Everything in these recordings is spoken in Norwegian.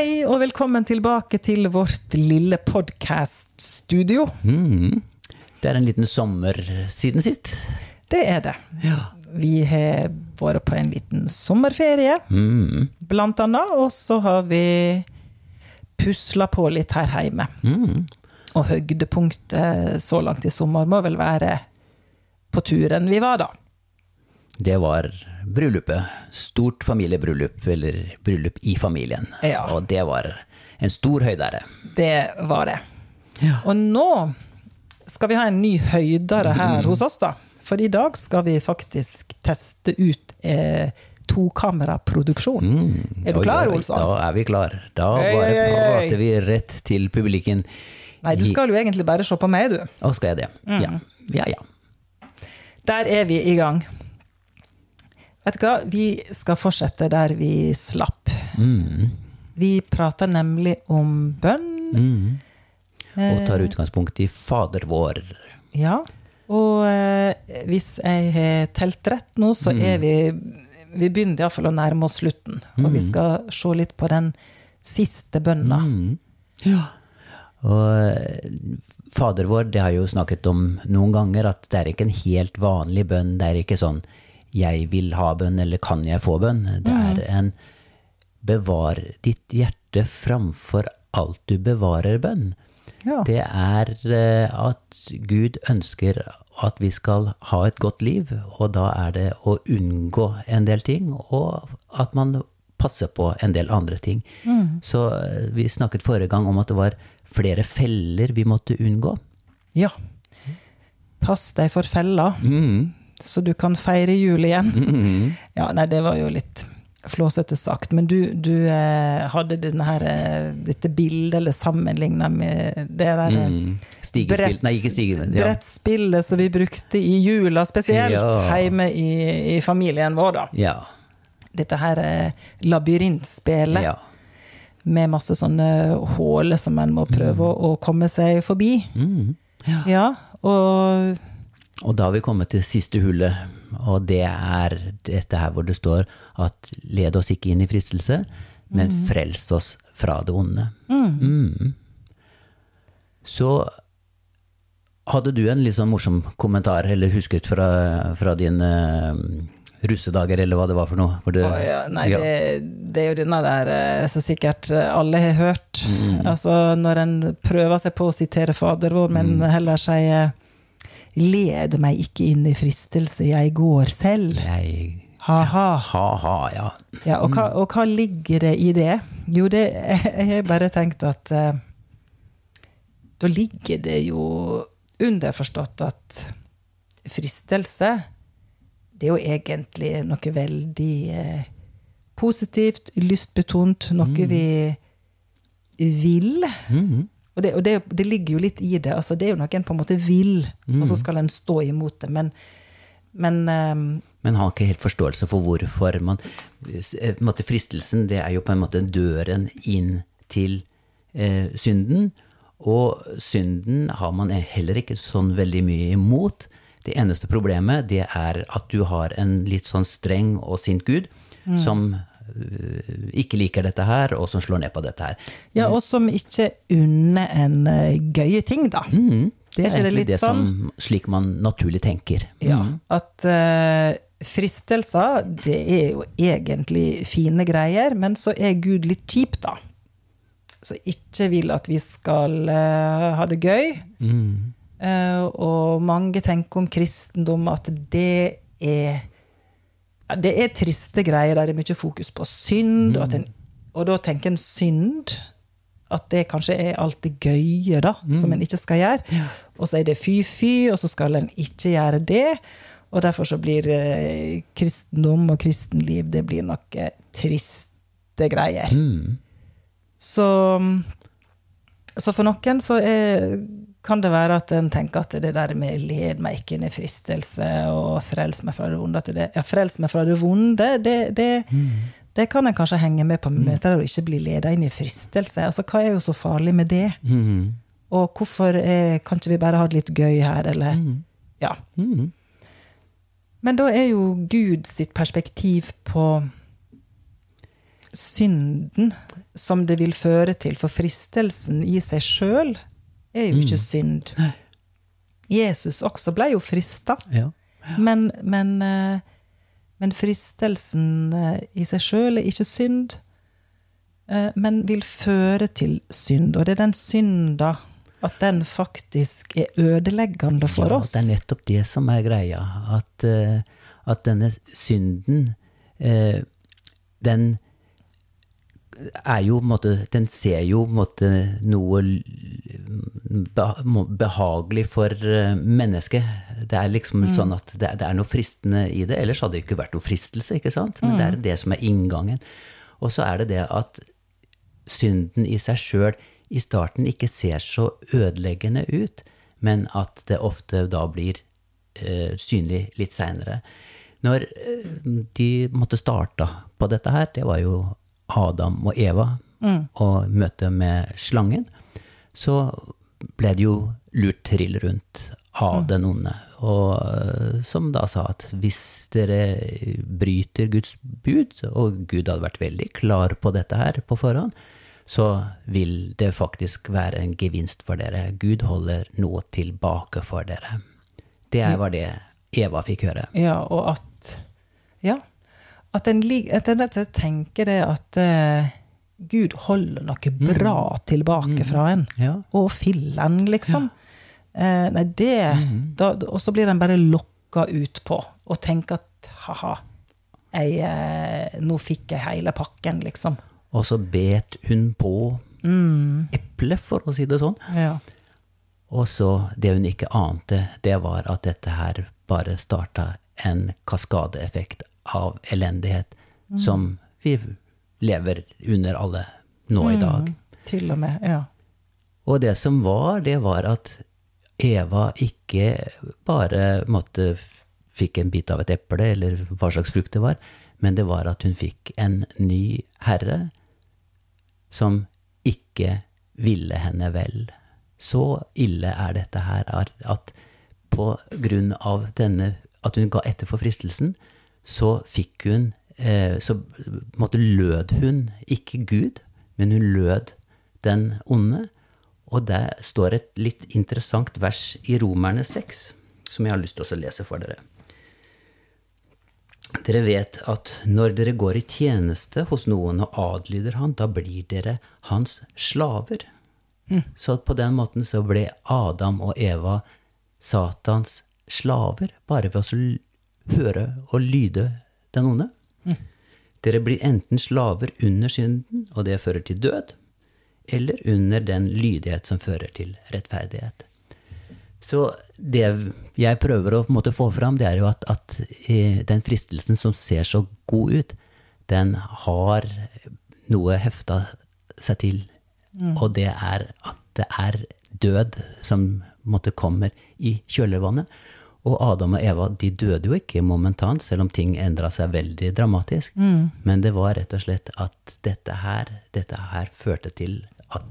Hei, og velkommen tilbake til vårt lille podkaststudio. Mm. Det er en liten sommer siden sist. Det er det. Vi har vært på en liten sommerferie, Mm. blant annet. Og så har vi pusla på litt her hjemme. Mm. Og høydepunktet så langt i sommer må vel være på turen vi var, da. Det var bryllupet. Stort familiebryllup, eller bryllup i familien. Ja. Og det var en stor høydere. Det var det. Og nå skal vi ha en ny høydere her hos oss, da. For i dag skal vi faktisk teste ut eh, tokameraproduksjon. Mm. Er du Oi, klar, Olsson? Da er vi klar. Da bare prater vi rett til publikken. Nei, du skal jo egentlig bare se på meg, du. Å, skal jeg det? Mm. Ja. Ja, ja. Der er vi i gang. Vet du hva, vi skal fortsette der vi slapp. Mm. Vi prater nemlig om bønn. Mm. Eh. Og tar utgangspunkt i Fader vår. Ja. Og eh, hvis jeg har telt rett nå, så er vi Vi begynner iallfall å nærme oss slutten. Og vi skal se litt på den siste bønna. Mm. Ja. Og eh, Fader vår, det har jeg jo snakket om noen ganger, at det er ikke en helt vanlig bønn. Det er ikke sånn 'jeg vil ha bønn', eller 'kan jeg få bønn'? Det er en 'bevar ditt hjerte framfor alt du bevarer bønn'. Ja. Det er eh, at Gud ønsker at vi skal ha et godt liv, og da er det å unngå en del ting, og at man passer på en del andre ting. Så eh, vi snakket forrige gang om at det var flere feller vi måtte unngå. ja. Pass deg for fella, Mm. Så du kan feire jul igjen. Ja, nei, det var jo litt flåsete sagt, men du, du eh, hadde her, eh, dette bildet, eller sammenligna med det der eh, Mm. Stigespill Nei, ikke stigespill. Ja. brettspillet som vi brukte i jula, spesielt Ja. hjemme i, i familien vår, da. Ja. Dette her eh, labyrintspillet ja. med masse sånne hull som en må prøve å, å komme seg forbi. Mm. ja. Ja, og Og da har vi kommet til siste hullet, og det er dette her hvor det står at led oss ikke inn i fristelse, men frels oss fra det onde. Mm. Så hadde du en litt sånn morsom kommentar, eller husket fra, fra dine uh, russedager, eller hva det var for noe? For det, oh, ja, nei, ja. Det, det er jo denne der eh, som sikkert eh, alle har hørt. Mm. Altså når en prøver seg på å sitere Fader vår, men Mm. heller sier Led meg ikke inn i fristelse, jeg går selv. Jeg Ha-ha. Ha-ha, ja. Ja, og, hva, og hva ligger det i det? Jo, det, jeg har bare tenkt at eh, da ligger det jo underforstått at fristelse, det er jo egentlig noe veldig eh, positivt, lystbetont, noe vi vil. Mhm. Og, det, og det, det ligger jo litt i det. altså Det er jo noe en på en måte vil, og så skal en stå imot det. Men, men um, Men har ikke helt forståelse for hvorfor man eh, måte Fristelsen, det er jo på en måte døren inn til eh, synden. Og synden har man heller ikke sånn veldig mye imot. Det eneste problemet, det er at du har en litt sånn streng og sint gud som eh, ikke liker dette her, og som slår ned på dette her. Ja, og som ikke unner en eh, gøye ting, da. Mm, det Er er egentlig det det sånn? som slik man naturlig tenker. Ja, at uh, fristelser, det er jo egentlig fine greier, men så er Gud litt kjip, da. Så ikke vil at vi skal uh, ha det gøy. Mm. Uh, og mange tenker om kristendom at det er Det er triste greier der det er mye fokus på synd, og, at en, og da tenker en synd at det kanskje er alt det gøye da, som en ikke skal gjøre. Og så er det fy-fy, og så skal en ikke gjøre det. Og derfor så blir eh, kristendom og kristenliv det blir noe triste greier. Mm. Så, så for noen så er, kan det være at en tenker at det der med 'led meg ikke inn i fristelse' og 'frels meg fra det vonde' at det, Ja, 'frels meg fra det vonde', det, det, det kan en kanskje henge med på, møter dette er ikke bli leda inn i fristelse. Altså, hva er jo så farlig med det? Mm. Og hvorfor er, kan ikke vi bare ha det litt gøy her, eller Ja. Mm. Men da er jo Gud sitt perspektiv på synden som det vil føre til. For fristelsen i seg sjøl er jo ikke synd. Jesus også ble jo frista. Ja. Men, men, eh, men fristelsen eh, i seg sjøl er ikke synd, eh, men vil føre til synd. Og det er den synda at den faktisk er ødeleggende for ja, oss. Det er nettopp det som er greia. At, at denne synden, den er jo måte Den ser jo måte noe behagelig for eh, mennesket. Det er liksom sånn at det, det er noe fristende i det. Ellers hadde det ikke vært noe fristelse, ikke sant? Men det er det som er inngangen. Og så er det det at synden i seg sjøl i starten ikke ser så ødeleggende ut, men at det ofte da blir eh, synlig litt seinere. Når eh, de måtte starte på dette her, det var jo Adam og Eva, og møtet med slangen, så ble det jo lurt trill rundt av den onde. Og eh, som da sa at hvis dere bryter Guds bud, og Gud hadde vært veldig klar på dette her på forhånd, så vil det faktisk være en gevinst for dere. Gud holder noe tilbake for dere. Det var det Eva fikk høre. Ja, og at Ja. At en tenker det at uh, Gud holder noe bra tilbake fra en. Ja. Og fillen, liksom. Eh, nei, det da, Og så blir en bare lokka ut på og tenker at ha-ha, eh, nå fikk jeg hele pakken, liksom. Og så bet hun på eplet, for å si det sånn. Ja. Og så det hun ikke ante, det var at dette her bare starta en kaskadeeffekt av elendighet som vi lever under alle nå i dag. Til og med. Ja. Og det som var, det var at Eva ikke bare måtte fikk en bit av et eple, eller hva slags frukt det var, men det var at hun fikk en ny herre som ikke ville henne vel. Så ille er dette her er at på grunn av denne at hun ga etter for fristelsen, så fikk hun eh, Så måtte lød hun ikke Gud, men hun lød den onde. Og der står et litt interessant vers i Romerne 6, som jeg har lyst til å lese for dere. Dere vet at når dere går i tjeneste hos noen og adlyder han, da blir dere hans slaver. Så på den måten så ble Adam og Eva Satans slaver, bare ved å høre og lyde den onde. Dere blir enten slaver under synden, og det fører til død, eller under den lydighet som fører til rettferdighet. Så det jeg prøver å måte få fram, det er jo at, at eh, den fristelsen som ser så god ut, den har noe hefta seg til. Og det er at det er død som måte kommer i kjølvannet. Og Adam og Eva de døde jo ikke momentant, selv om ting endra seg veldig dramatisk. Men det var rett og slett at dette her, dette her førte til at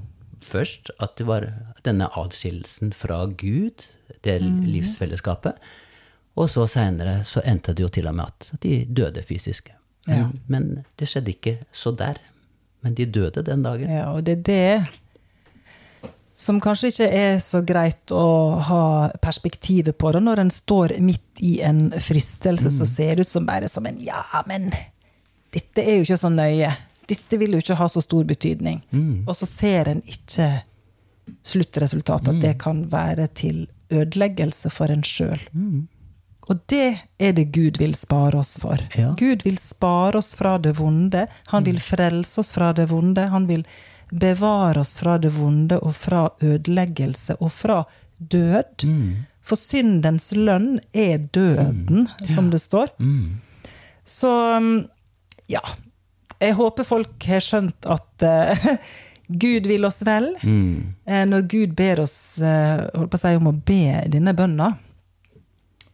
først at det var denne adskillelsen fra Gud, det livsfellesskapet. Og så seinere så endte det jo til og med at de døde fysisk. Men, Ja. men det skjedde ikke så der. Men de døde den dagen. Ja, og det er det som kanskje ikke er så greit å ha perspektivet på det. Når en står midt i en fristelse som ser ut som bare som en Ja, men dette er jo ikke så nøye. Dette vil jo ikke ha så stor betydning. Og så ser en ikke sluttresultatet, at det kan være til ødeleggelse for en sjøl. Og det er det Gud vil spare oss for. Ja. Gud vil spare oss fra det vonde. Han vil frelse oss fra det vonde. Han vil bevare oss fra det vonde og fra ødeleggelse og fra død. For syndens lønn er døden, som det står. Så um, ja. Jeg håper folk har skjønt at uh, Gud vil oss vel. Eh, når Gud ber oss eh, holdt på å si, om å be denne bønna,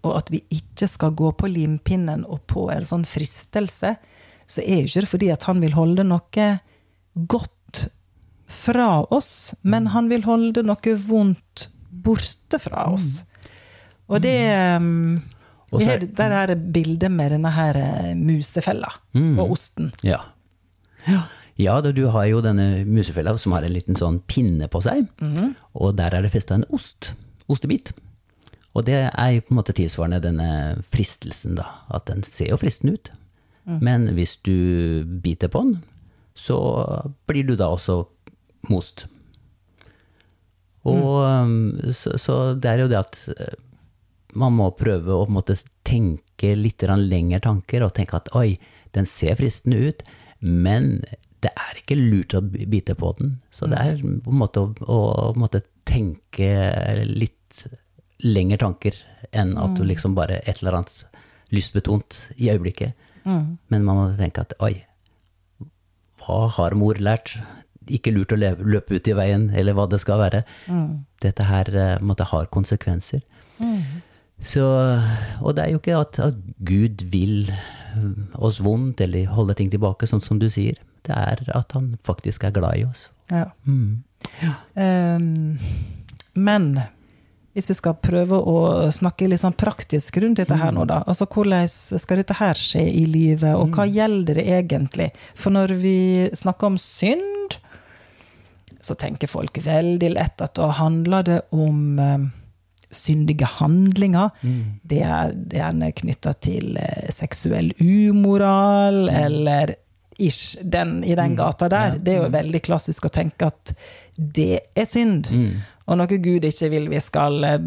og at vi ikke skal gå på limpinnen og på en sånn fristelse, så er jo ikke det fordi at han vil holde noe godt fra oss, men han vil holde noe vondt borte fra oss. Og det um, vi har det her bildet med denne her musefella musefella og osten. Ja. Ja, da, du har jo denne musefella som har en liten sånn pinne på seg, og der er det festa en ost. Ostebit. Og det er jo på en måte tilsvarende denne fristelsen, da. At den ser jo fristende ut. Men hvis du biter på den, så blir du da også most. Og mm. så, så det er jo det at eh, man må prøve å måte tenke litt lengre tanker, og tenke at oi, den ser fristende ut, men det er ikke lurt å bite på den. Så det er på en måte å, å, måte tenke litt lengre tanker enn at du liksom bare et eller annet lystbetont i øyeblikket. Men man må tenke at oi, hva har mor lært? Ikke lurt å løpe ut i veien, eller hva det skal være. Dette her eh, måtte har konsekvenser. Så, og det er jo ikke at, at Gud vil oss vondt eller holde ting tilbake, sånn som du sier. Det er at han faktisk er glad i oss. Ja. Ehm, men hvis vi skal prøve å snakke litt sånn praktisk rundt dette her nå, da. Altså hvordan skal dette her skje i livet, og hva gjelder det egentlig? For når vi snakker om synd, så tenker folk veldig lett at da handler det om eh, syndige handlinger. Det er gjerne knytta til eh, seksuell umoral, eller ish, den, i den gata der. Det er jo veldig klassisk å tenke at det er synd. Og noe Gud ikke vil vi skal eh,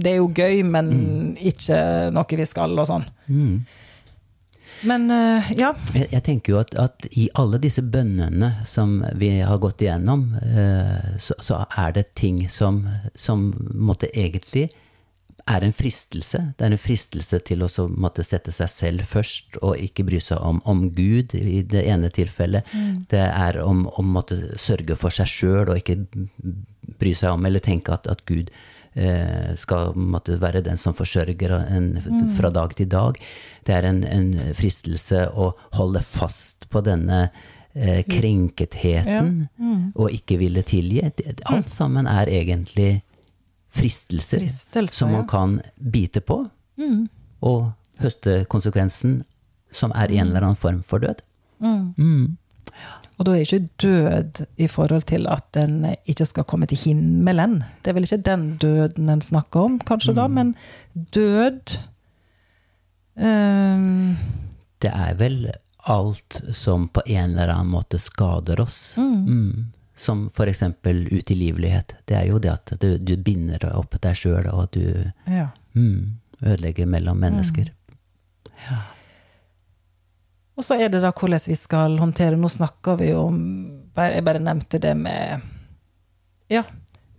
Det er jo gøy, men ikke noe vi skal, og sånn. Men uh, ja. Jeg, jeg tenker jo at, at i alle disse bønnene som vi har gått igjennom, uh, så, så er det ting som, som måtte egentlig er en fristelse. Det er en fristelse til å måtte sette seg selv først, og ikke bry seg om, om Gud i det ene tilfellet. Det er om å måtte sørge for seg sjøl, og ikke bry seg om eller tenke at, at Gud skal måtte være den som forsørger en, fra dag til dag. Det er en, en fristelse å holde fast på denne eh, krenketheten, og ikke ville tilgi. Alt sammen er egentlig fristelser Fristelser, som man ja. kan bite på, og høste konsekvensen, som er en eller annen form for død. Og da er ikke død i forhold til at en ikke skal komme til himmelen. Det er vel ikke den døden en snakker om, kanskje da, men død um. Det er vel alt som på en eller annen måte skader oss. Mm. Som for eksempel utilgivelighet. Det er jo det at du, du binder opp deg sjøl, og du Ja. mm, ødelegger mellom mennesker. Og så er det da hvordan vi skal håndtere Nå snakker vi jo om Jeg bare nevnte det med Ja,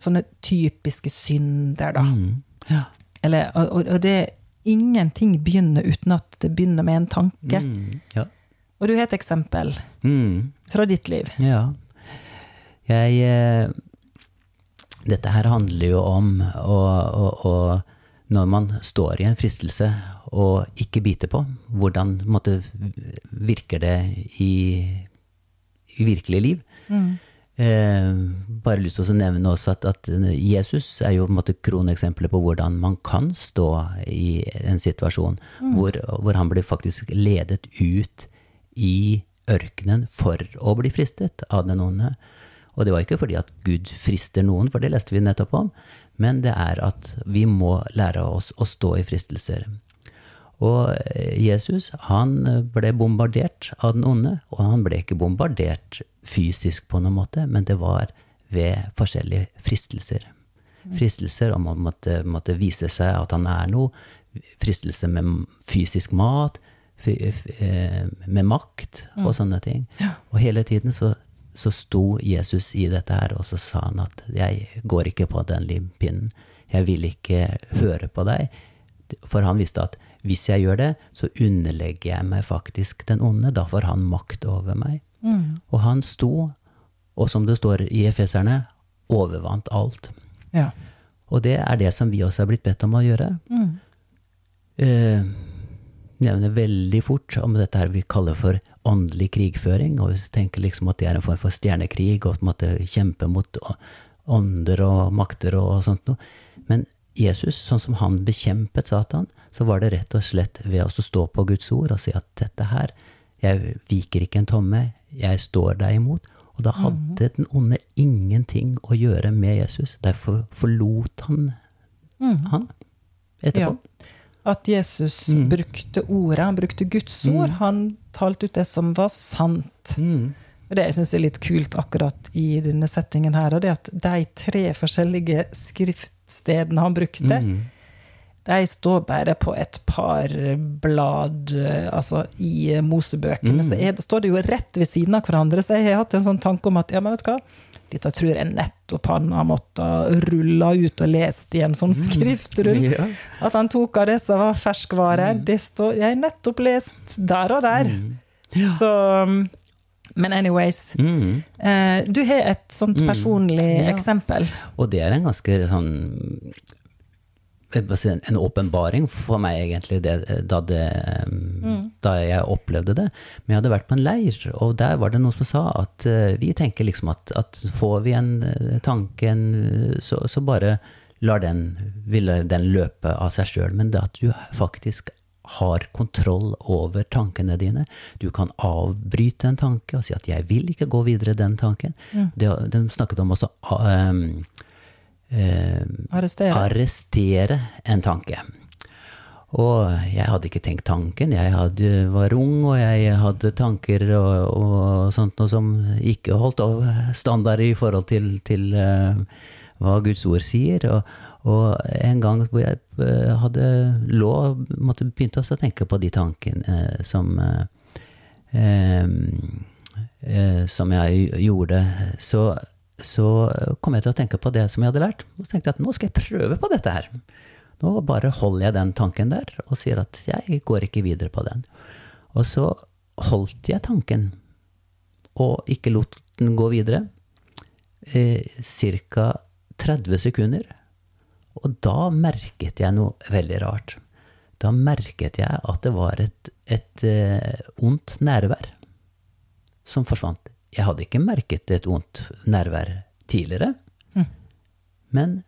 sånne typiske synder, da. Mm. Ja. Eller, og, og- det Ingenting begynner uten at det begynner med en tanke. Mm. Ja. Og du har et eksempel Mm. fra ditt liv. Ja. Jeg eh, Dette her handler jo om å, å, å Når man står i en fristelse og ikke biter på, hvordan måtte, virker det i, i virkelig liv? Eh, bare lyst til å nevne også at, at Jesus er jo på en måte kroneksempelet på hvordan man kan stå i en situasjon hvor, hvor han blir faktisk ledet ut i ørkenen for å bli fristet av den onde. Og det var ikke fordi at Gud frister noen, for det leste vi nettopp om, men det er at vi må lære oss å stå i fristelser. Og eh, Jesus han ble bombardert av den onde, og han ble ikke bombardert fysisk på noen måte, men det var ved forskjellige fristelser. Fristelser om å måtte, måtte vise seg at han er noe, fristelse med fysisk mat, eh, med makt og sånne ting. Og hele tiden så, så sto Jesus i dette her, og så sa han at jeg går ikke på den limpinnen. Jeg vil ikke høre på deg. For han visste at hvis jeg gjør det, så underlegger jeg meg faktisk den onde. Da får han makt over meg. Og han sto, og som det står i Efeserne, overvant alt. Ja. Og det er det som vi også er blitt bedt om å gjøre. Eh, nevner veldig fort om dette her vi kaller for åndelig krigføring. Og vi tenker liksom at det er en form for stjernekrig, og på en måte kjempe mot ånder og makter og sånt noe. Men Jesus, sånn som han bekjempet Satan, så var det rett og slett ved å stå på Guds ord og si at dette her, jeg viker ikke en tomme, jeg står deg imot. Og da hadde den onde ingenting å gjøre med Jesus. Derfor forlot han han etterpå. Ja. At Jesus brukte ordet, han brukte Guds ord. Han talte ut det som var sant. Mm. Og det jeg syns er litt kult akkurat i denne settingen her, det at de tre forskjellige skriftstedene han brukte, Mm. De står bare på et par blad eh, altså i mosebøkene. Mosebøkene. Så er, står det jo rett ved siden av hverandre. Så jeg har hatt en sånn tanke om at ja, men vet du hva? Dette tror jeg nettopp han har måttet rulle ut og lest i en sånn skriftrull. Ja. At han tok av det som var ferskvare. Det står Jeg har nettopp lest der og der. Så um, Men anyways. Mm. Eh, du har et sånt personlig Ja. eksempel. Og det er en ganske sånn en en åpenbaring for meg, egentlig, det, da, det, da jeg opplevde det. Men jeg hadde vært på en leir, og der var det noen som sa at uh, vi tenker liksom at, at får vi en eh, tanke, en, så, så bare lar den, vil den løpe av seg sjøl. Men det at du faktisk har kontroll over tankene dine. Du kan avbryte en tanke og si at 'jeg vil ikke gå videre den tanken'. Det, de snakket om også um, eh, Arrestere. arrestere en tanke. Og jeg hadde ikke tenkt tanken. Jeg hadde, var ung, og jeg hadde tanker og, og sånt noe som ikke holdt av standard i forhold til, til eh, hva Guds ord sier. Og, og en gang hvor jeg eh, hadde lå, måtte begynte også å tenke på de tankene eh, som eh, eh, eh, som jeg gjorde, så, så kom jeg til å tenke på det som jeg hadde lært. Og så tenkte jeg at nå skal jeg prøve på dette her. Nå bare holder jeg den tanken der og sier at jeg går ikke videre på den. Og så holdt jeg tanken, og ikke lot den gå videre, eh, ca. 30 sekunder. Og da merket jeg noe veldig rart. Da merket jeg at det var et, et eh, ondt nærvær som forsvant. Jeg hadde ikke merket et ondt nærvær tidligere, men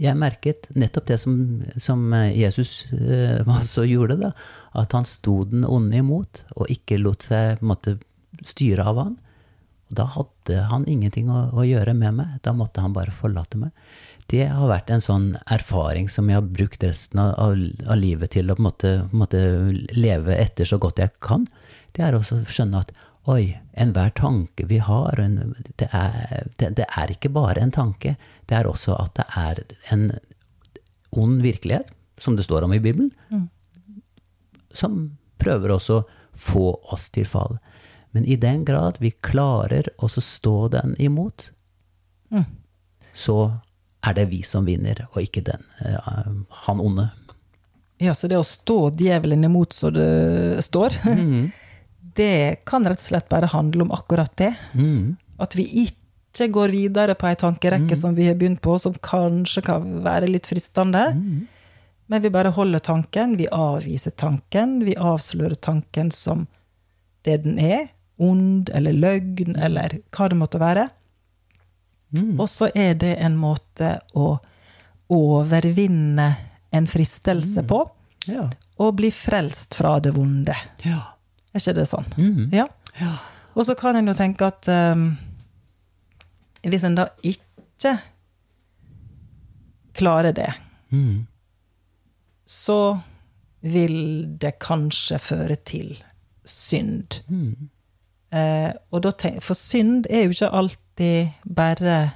jeg merket nettopp det som, som Jesus eh, også gjorde, da. At han sto den onde imot, og ikke lot seg måtte, styre av han. Og da hadde han ingenting å, å gjøre med meg. Da måtte han bare forlate meg. Det har vært en sånn erfaring som jeg har brukt resten av, av, av livet til å måte, på leve etter så godt jeg kan. Det er også å skjønne at oi, enhver tanke vi har, en, det, er, det, det er ikke bare en tanke. Det er også at det er en ond virkelighet, som det står om i Bibelen, som prøver også å få oss til fall. Men i den grad vi klarer å stå den imot, så er det vi som vinner, og ikke den, eh, han onde. Ja, så det å stå djevelen imot så det står, det kan rett og slett bare handle om akkurat det. Mm. At vi ikke går videre på ei tankerekke som vi har begynt på, som kanskje kan være litt fristende. Men vi bare holder tanken, vi avviser tanken, vi avslører tanken som det den er. Ond eller løgn eller hva det måtte være. Og så er det en måte å overvinne en fristelse på, Ja. og bli frelst fra det vonde. Ja. Er ikke det sånn? Mm. Ja. ja. Og så kan en jo tenke at um, hvis en da ikke klarer det, Mm. så vil det kanskje føre til synd. Mm. Eh, og da tenk, for synd er jo ikke alltid bare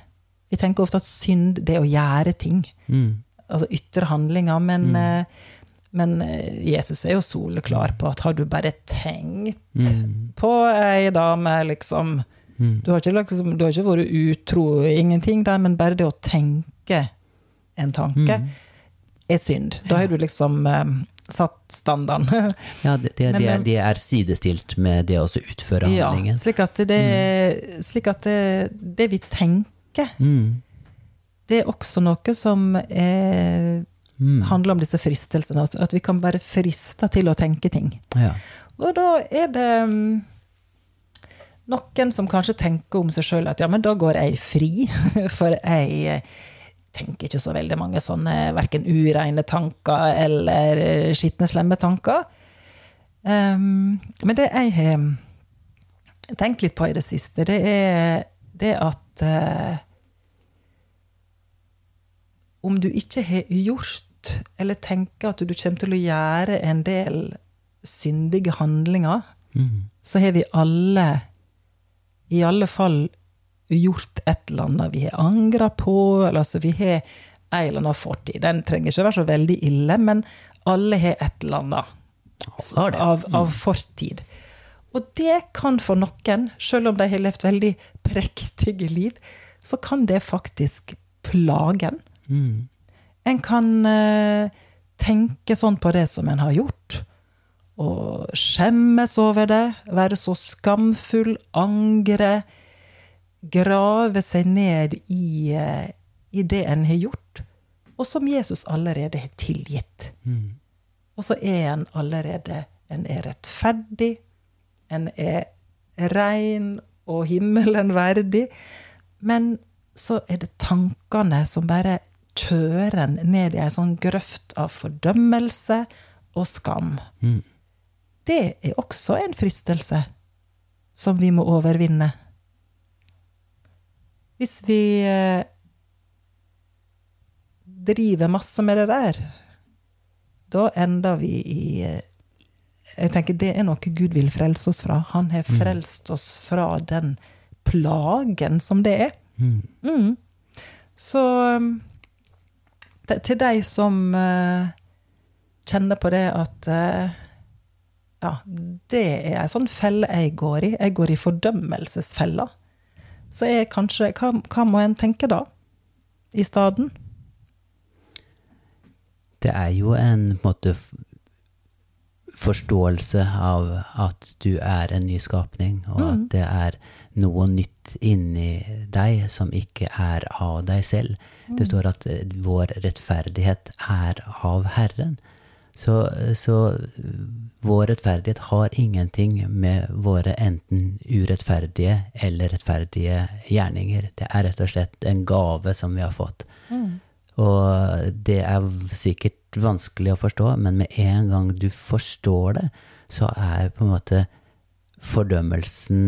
Vi tenker ofte at synd det er å gjøre ting. Mm. Altså ytre handlinger. Men, eh, men eh, Jesus er jo soleklar på at har du bare tenkt Mm. på ei dame, liksom Mm. du har, ikke, liksom, du har ikke vært utro, ingenting der, men bare det å tenke en tanke Mm. er synd. Da har du liksom eh, satt standarden. Ja, det, det, Men, det, er, det er sidestilt med det å utføre utføre ja, handlingen. slik at, det, slik at det, det vi tenker, Mm. det er også noe som er, Mm. handler om disse fristelsene. At, at vi kan være frista til å tenke ting. Ja. Og da er det mm, noen som kanskje tenker om seg sjøl at ja, men da går jeg fri, for jeg eh, tenker ikke så veldig mange sånne verken ureine tanker eller eh, skitne, slemme tanker. Um, men det jeg har tenkt litt på i det siste, det er det at uh, Om du ikke har gjort, eller tenker at du kommer til å gjøre en del syndige handlinger, så har vi alle i alle fall gjort et eller annet vi har angra på, eller altså vi har en eller annen fortid. Den trenger ikke være så veldig ille, men alle har et eller annet av, av fortid. Og det kan for noen, selv om de har levd veldig prektige liv, så kan det faktisk plage en. Mm. En kan eh, tenke sånn på det som en har gjort, og skjemmes over det, være så skamfull, angre, grave seg ned i, eh, i det en har gjort, og som Jesus allerede har tilgitt. Mm. Og så er en allerede En er rettferdig, en er rein og himmelen verdig. Men så er det tankene som bare kjører en ned i ei sånn grøft av fordømmelse og skam. Mm. Det er også en fristelse som vi må overvinne. Hvis vi eh, driver masse med det der, da ender vi i eh, Jeg tenker det er noe Gud vil frelse oss fra. Han har frelst oss fra den plagen som det er. Mm. Mm. Så te- til de som uh, kjenner på det at uh, ja, det er ei sånn felle jeg går i. Jeg går i fordømmelsesfella. Så er kanskje hva, hva må en tenke da? I staden? Det er jo en måte forståelse av at du er en ny skapning, og at det er noe nytt inni deg som ikke er av deg selv. Det står at eh, vår rettferdighet er av Herren. Så, så vår rettferdighet har ingenting med våre enten urettferdige eller rettferdige gjerninger. Det er rett og slett en gave som vi har fått. Og det er sikkert vanskelig å forstå, men med en gang du forstår det, så er på en måte fordømmelsen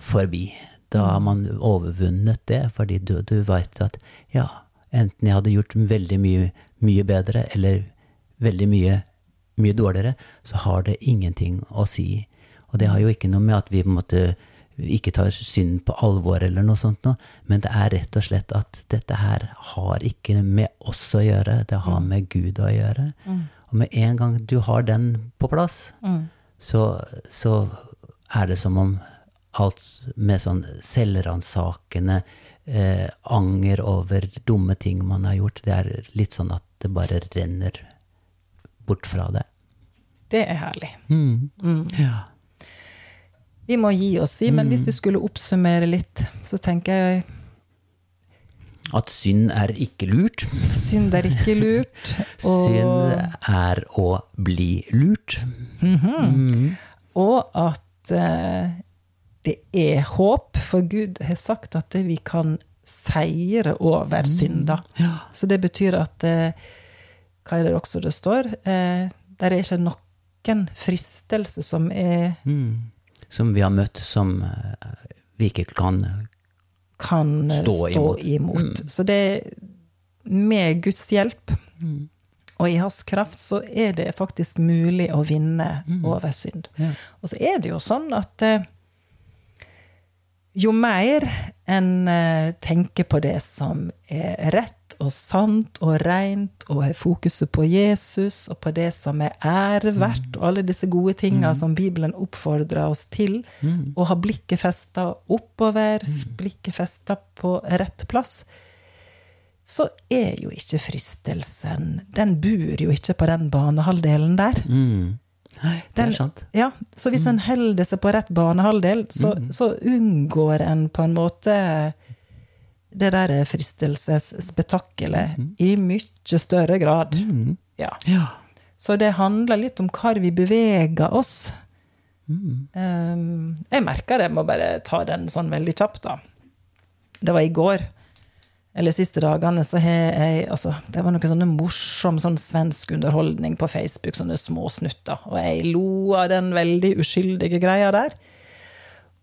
forbi. Da har man overvunnet det, fordi du, du veit at ja, enten jeg hadde gjort veldig mye, mye bedre, eller veldig mye, mye dårligere, så har det ingenting å si. Og det har jo ikke noe med at vi på en måte ikke tar synd på alvor eller noe sånt noe, men det er rett og slett at dette her har ikke med oss å gjøre, det har med Gud å gjøre. Og med en gang du har den på plass, så, så er det som om alt med sånn selvransakende eh, anger over dumme ting man har gjort, det er litt sånn at det bare renner bort fra det. Det er herlig. Ja. Vi må gi oss, vi, men hvis vi skulle oppsummere litt, så tenker jeg At synd er ikke lurt. synd er ikke lurt. Og, Synd er å bli lurt. og at eh, det er håp, for Gud har sagt at vi kan seire over synda. Så det betyr at eh, Hva er det også det står? Eh, der er ikke noen fristelse som er Mm. Som vi har møtt, som eh, vi ikke kan kan eh, Stå stå, imot. imot. Så det er med Guds hjelp og i hans kraft så er det faktisk mulig å vinne over synd. Ja. Og så er det jo sånn at jo mer en eh, tenker på det som er rett og sant og rent, og har fokuset på Jesus og på det som er æreverdt, og alle disse gode tinga som Bibelen oppfordrer oss til, og har blikket festa oppover, blikket festa på rett plass, så er jo ikke fristelsen Den bor jo ikke på den banehalvdelen der. mm. Nei, det er sant. Ja, så hvis en holder seg på rett banehalvdel, så, så unngår en på en måte det der fristelsesspetakkelet i mye større grad. Ja. Ja. Så det handler litt om hvor vi beveger oss. Um, jeg merker det, jeg må bare ta den sånn veldig kjapt, da. Det var i går. Eller siste dagene, så har jeg altså, Det var noe sånne morsom sånn svensk underholdning på Facebook, sånne små snutter. Og jeg lo av den veldig uskyldige greia der.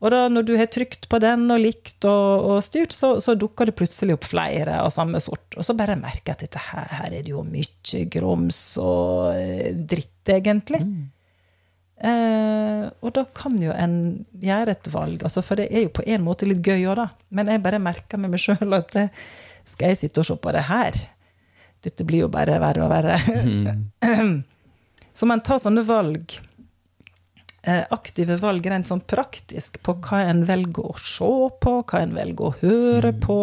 Og da når du har trykt på den og likt og, og styrt, så, så, dukker det plutselig opp flere av samme sort. Og så bare merker jeg at dette her, her er det jo mye grums og eh, dritt, egentlig. Mm. Eh, og da kan jo en gjøre et valg, altså, for det er jo på en måte litt gøy òg, da. Men jeg bare merker med meg sjøl at det, skal jeg sitte og se på det her? Dette blir jo bare verre og verre. Mm. så man tar sånne valg Eh, aktive valg rent sånn praktisk på hva en velger å se på, hva en velger å høre mm. på,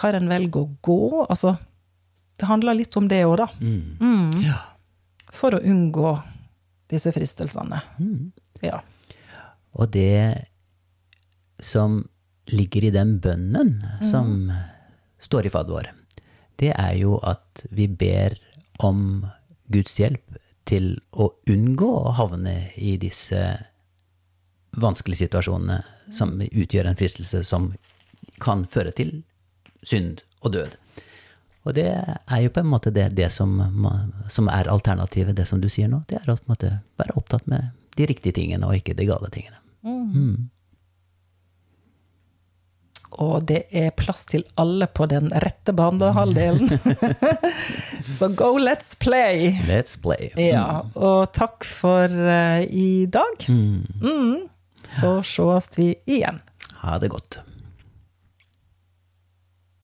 hva en velger å gå. Altså, det handler litt om det òg, da. Mm. Mm. Ja. For å unngå disse fristelsene. Mm. Ja. Og det som ligger i den bønnen som mm. står i fadder, det er jo at vi ber om Guds hjelp til å unngå å havne i disse vanskelige situasjonene som utgjør en fristelse som kan føre til synd og død. Og det er jo på en måte det, det som, som, er alternativet, det som du sier nå. Det er å måte, være opptatt med de riktige tingene og ikke de gale tingene. Mm. mm. Og det er plass til alle på den rette banehalvdelen. Så go, let's play! Let's play. Ja, og takk for uh, i dag. Mm. Mm. Så sees vi igjen. Ha det godt.